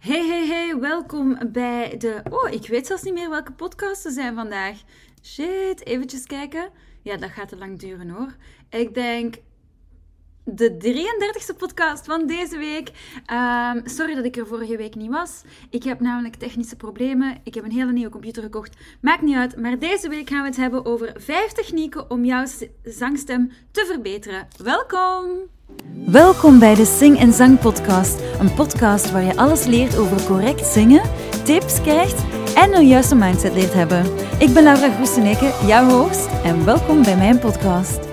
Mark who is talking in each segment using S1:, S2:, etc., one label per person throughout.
S1: Hey, hey, hey, welkom bij de... Oh, ik weet zelfs niet meer welke podcast er zijn vandaag. Shit, eventjes kijken. Ja, dat gaat te lang duren hoor. Ik denk de 33ste podcast van deze week. Ehm, sorry dat ik er vorige week niet was. Ik heb namelijk technische problemen. Ik heb een hele nieuwe computer gekocht. Maakt niet uit. Maar deze week gaan we het hebben over 5 technieken om jouw zangstem te verbeteren. Welkom!
S2: Welkom bij de Sing en Zang Podcast. Een podcast waar je alles leert over correct zingen, tips krijgt en een juiste mindset leert hebben. Ik ben Laura Groeseneke, jouw host, en welkom bij mijn podcast.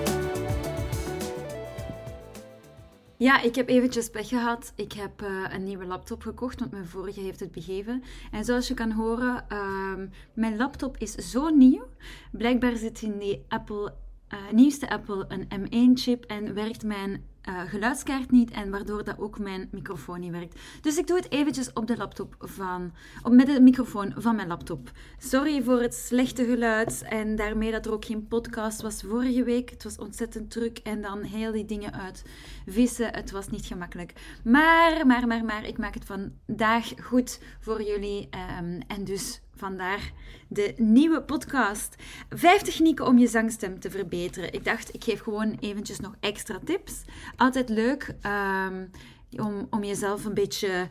S1: Ja, ik heb eventjes pech gehad. Ik heb uh, een nieuwe laptop gekocht, want mijn vorige heeft het begeven. En zoals je kan horen, uh, mijn laptop is zo nieuw. Blijkbaar zit in die Apple, uh, nieuwste Apple een M1-chip en werkt mijn uh, geluidskaart niet en waardoor dat ook mijn microfoon niet werkt. Dus ik doe het eventjes op de laptop van, op, met de microfoon van mijn laptop. Sorry voor het slechte geluid en daarmee dat er ook geen podcast was vorige week. Het was ontzettend druk en dan heel die dingen uit vissen. Het was niet gemakkelijk. Maar, maar, maar, maar, ik maak het vandaag goed voor jullie um, en dus Vandaar de nieuwe podcast. Vijf technieken om je zangstem te verbeteren. Ik dacht, ik geef gewoon eventjes nog extra tips. Altijd leuk um, om, om jezelf een beetje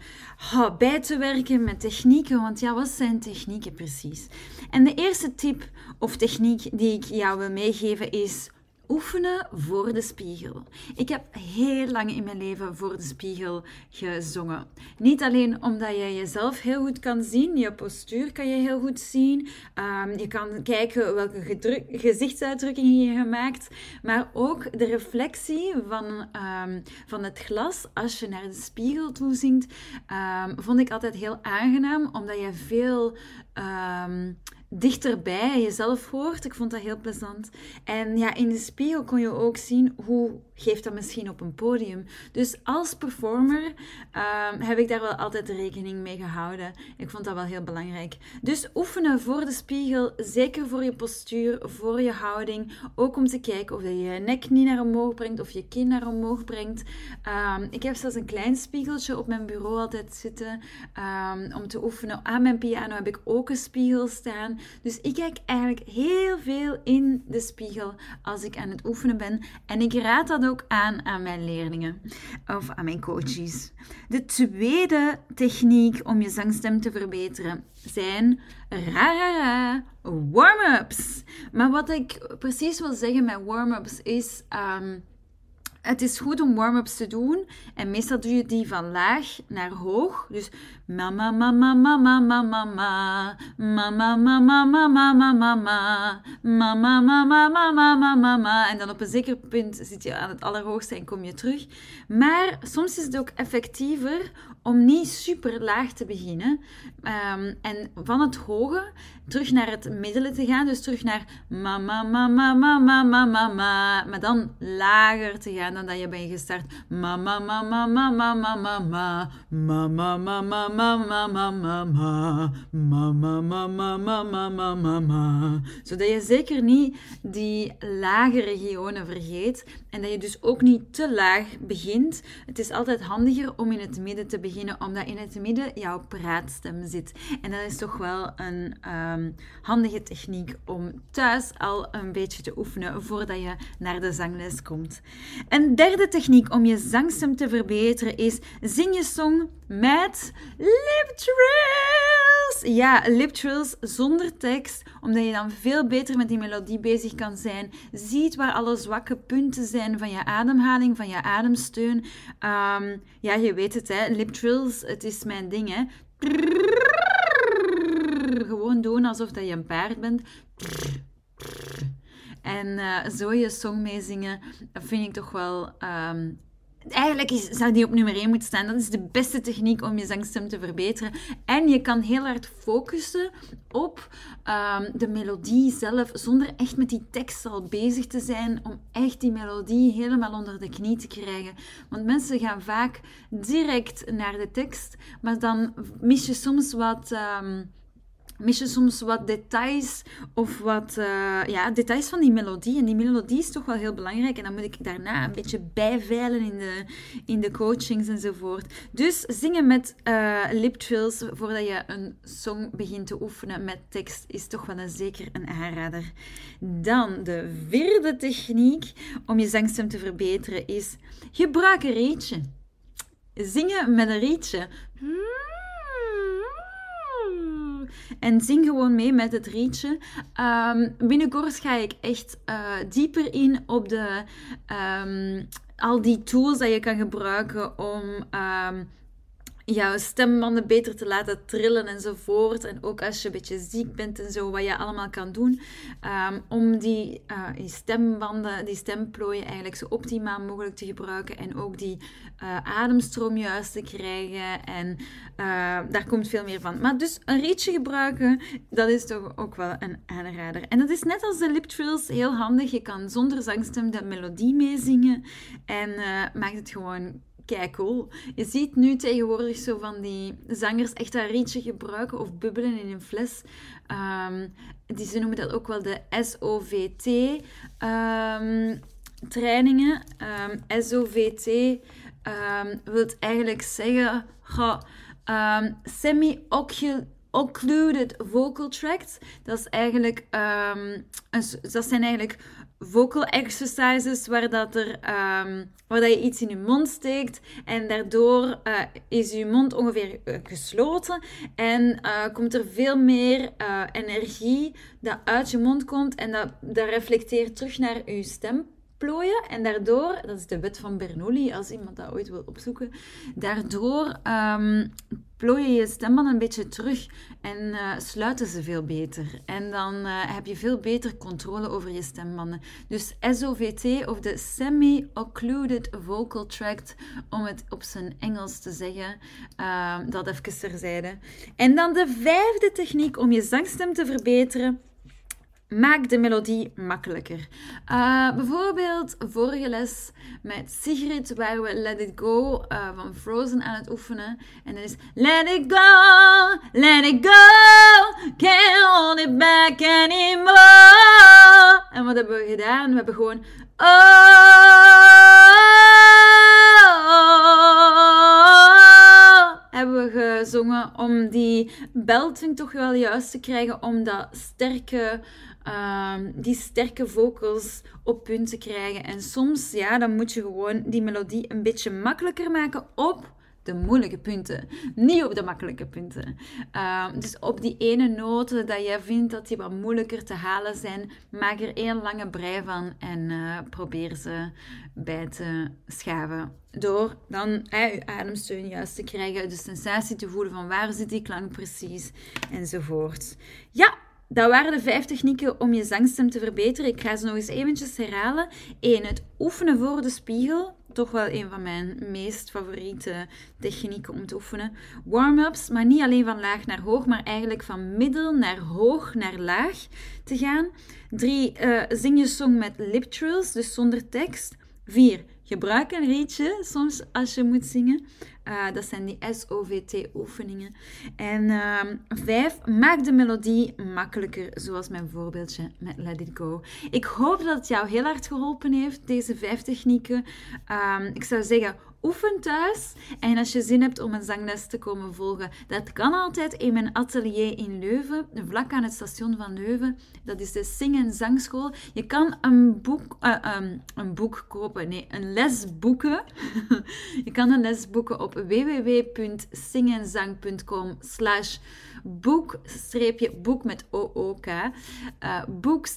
S1: bij te werken met technieken. Want ja, wat zijn technieken precies? En de eerste tip of techniek die ik jou wil meegeven is Oefenen voor de spiegel. Ik heb heel lang in mijn leven voor de spiegel gezongen. Niet alleen omdat je jezelf heel goed kan zien, je postuur kan je heel goed zien. Um, je kan kijken welke gezichtsuitdrukkingen je gemaakt, maar ook de reflectie van, um, van het glas als je naar de spiegel toe zingt, um, vond ik altijd heel aangenaam, omdat je veel dichterbij jezelf hoort. Ik vond dat heel plezant. En ja, in de spiegel kon je ook zien hoe geeft dat misschien op een podium. Dus als performer ehm, heb ik daar wel altijd rekening mee gehouden. Ik vond dat wel heel belangrijk. Dus oefenen voor de spiegel, zeker voor je postuur, voor je houding. Ook om te kijken of je je nek niet naar omhoog brengt of je kin naar omhoog brengt. Ehm, ik heb zelfs een klein spiegeltje op mijn bureau altijd zitten um, om te oefenen. Aan mijn piano heb ik ook een spiegel staan. Dus ik kijk eigenlijk heel veel in de spiegel als ik aan het oefenen ben. En ik raad dat ook aan aan mijn leerlingen of aan mijn coaches. De tweede techniek om je zangstem te verbeteren zijn ra, warm-ups. Maar wat ik precies wil zeggen met warm-ups is. Um, het is goed om warm-ups te doen. En meestal doe je die van laag naar hoog. Dus mama, mama, mama, mama, mama. Mama, mama, mama, mama, mama. Mama, mama, mama, mama, mama. En dan op een zeker punt zit je aan het allerhoogste en kom je terug. Maar soms is het ook effectiever om niet super laag te beginnen. Um, en van het hoge terug naar het middelen te gaan. Dus terug naar mama, mama, mama, mama, mama. Maar dan lager te gaan dan dat je bent gestart. Mama, mama, mama, mama, mama. Mama, mama, mama, mama, mama. Mama, mama, mama, mama, mama. Zodat je zeker niet die lage regionen vergeet. En dat je dus ook niet te laag begint. Het is altijd handiger om in het midden te beginnen, omdat in het midden jouw praatstem zit. En dat is toch wel een um, handige techniek om thuis al een beetje te oefenen voordat je naar de zangles komt. Een derde techniek om je zangstem te verbeteren is zing je song met lip Ja, lip trills zonder tekst, omdat je dan veel beter met die melodie bezig kan zijn. Ziet waar alle zwakke punten zijn van je ademhaling, van je ademsteun. Um, ja, je weet het, hè. Lip trills, het is mijn ding, hè. Gewoon doen alsof dat je een paard bent. En uh, zo je song meezingen, vind ik toch wel um, Eigenlijk is, zou die op nummer 1 moeten staan. Dat is de beste techniek om je zangstem te verbeteren. En je kan heel hard focussen op um, de melodie zelf, zonder echt met die tekst al bezig te zijn, om echt die melodie helemaal onder de knie te krijgen. Want mensen gaan vaak direct naar de tekst, maar dan mis je soms wat... Um, mis je soms wat details of wat uh, ja, details van die melodie. En die melodie is toch wel heel belangrijk. En dan moet ik daarna een beetje bijveilen in de, in de coachings enzovoort. Dus zingen met uh, lip voordat je een song begint te oefenen met tekst is toch wel een, zeker een aanrader. Dan de vierde techniek om je zangstem te verbeteren is gebruik een rietje. Zingen met een rietje. En zing gewoon mee met het rietje. Um, binnenkort ga ik echt uh, dieper in op de, um, al die tools die je kan gebruiken om um, jouw stembanden beter te laten trillen enzovoort. En ook als je een beetje ziek bent en zo, wat je allemaal kan doen um, om die, die, stembanden, die stemplooien eigenlijk zo optimaal mogelijk te gebruiken en ook die uh, ademstroom juist te krijgen. En uh, daar komt veel meer van. Maar dus een rietje gebruiken, dat is toch ook wel een aanrader. En dat is net als de lip trills heel handig. Je kan zonder zangstem de melodie meezingen en maakt het gewoon kijk cool. Je ziet nu tegenwoordig zo van die zangers echt een rietje gebruiken of bubbelen in een fles. Um, die, ze noemen dat ook wel de SOVT um, trainingen. Um, SOVT wil eigenlijk zeggen semi-occluded vocal tracts. Dat, is eigenlijk, dat zijn eigenlijk vocal exercises waar, dat er, um, waar dat je iets in je mond steekt en daardoor uh, is je mond ongeveer uh, gesloten en uh, komt er veel meer energie dat uit je mond komt en dat, dat reflecteert terug naar je stemplooien en daardoor, dat is de wet van Bernoulli, als iemand dat ooit wil opzoeken, daardoor um, plooien je stembanden een beetje terug en uh, sluiten ze veel beter. En dan uh, heb je veel beter controle over je stembanden. Dus SOVT of de Semi-Occluded Vocal Tract, om het op zijn Engels te zeggen. Uh, dat even terzijde. En dan de vijfde techniek om je zangstem te verbeteren Maak de melodie makkelijker. Uh, bijvoorbeeld vorige les met Sigrid waar we Let It Go uh, van Frozen aan het oefenen. En dat is Let it go, let it go, can't hold it back anymore. En wat hebben we gedaan? We hebben gewoon oh, om die belting toch wel juist te krijgen, om dat sterke um, die sterke vocals op punt te krijgen. En soms, ja, dan moet je gewoon die melodie een beetje makkelijker maken op de moeilijke punten. Niet op de makkelijke punten. Um, dus op die ene noten dat jij vindt dat die wat moeilijker te halen zijn, maak er één lange brei van en uh, probeer ze bij te schaven. Door dan eh, je ademsteun juist te krijgen, de sensatie te voelen van waar zit die klank precies enzovoort. Ja, dat waren de vijf technieken om je zangstem te verbeteren. Ik ga ze nog eens eventjes herhalen. 1. Het oefenen voor de spiegel. Toch wel een van mijn meest favoriete technieken om te oefenen. Warm-ups, maar niet alleen van laag naar hoog, maar eigenlijk van middel naar hoog naar laag te gaan. 3. Uh, eh, zing je song met lip trills, dus zonder tekst. 4. Gebruik een rietje soms als je moet zingen. Uh, dat zijn die SOVT-oefeningen. En uh, vijf, maak de melodie makkelijker, zoals mijn voorbeeldje met Let It Go. Ik hoop dat het jou heel hard geholpen heeft, deze vijf technieken. Uh, ik zou zeggen, oefen thuis. En als je zin hebt om een zangles te komen volgen, dat kan altijd in mijn atelier in Leuven, vlak aan het station van Leuven. Dat is de Sing- en Zangschool. Je kan een boek, uh, um, een boek kopen, nee, een les boeken. je kan een les boeken op www.singenzang.com slash boek boek met OOK, uh, boek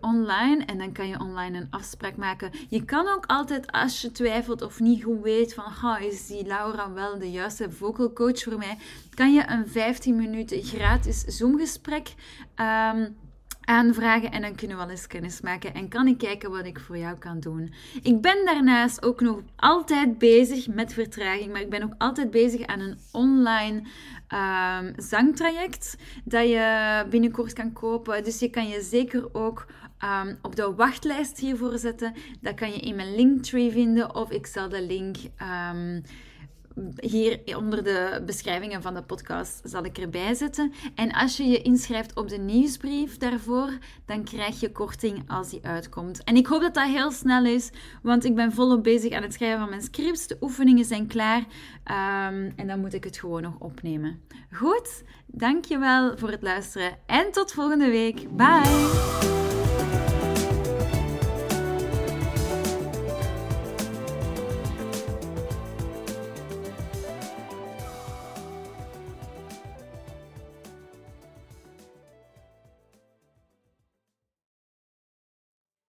S1: online. En dan kan je online een afspraak maken. Je kan ook altijd als je twijfelt of niet goed weet van oh, is die Laura wel de juiste vocal coach voor mij, kan je een 15 minuten gratis Zoom-gesprek um, aanvragen en dan kunnen we wel eens kennis maken en kan ik kijken wat ik voor jou kan doen. Ik ben daarnaast ook nog altijd bezig met vertraging, maar ik ben ook altijd bezig aan een online um, zangtraject dat je binnenkort kan kopen. Dus je kan je zeker ook um, op de wachtlijst hiervoor zetten. Dat kan je in mijn linktree vinden of ik zal de link um, hier onder de beschrijvingen van de podcast zal ik erbij zetten. En als je je inschrijft op de nieuwsbrief daarvoor, dan krijg je korting als die uitkomt. En ik hoop dat dat heel snel is, want ik ben volop bezig aan het schrijven van mijn scripts. De oefeningen zijn klaar ehm, en dan moet ik het gewoon nog opnemen. Goed, dankjewel voor het luisteren en tot volgende week. Bye!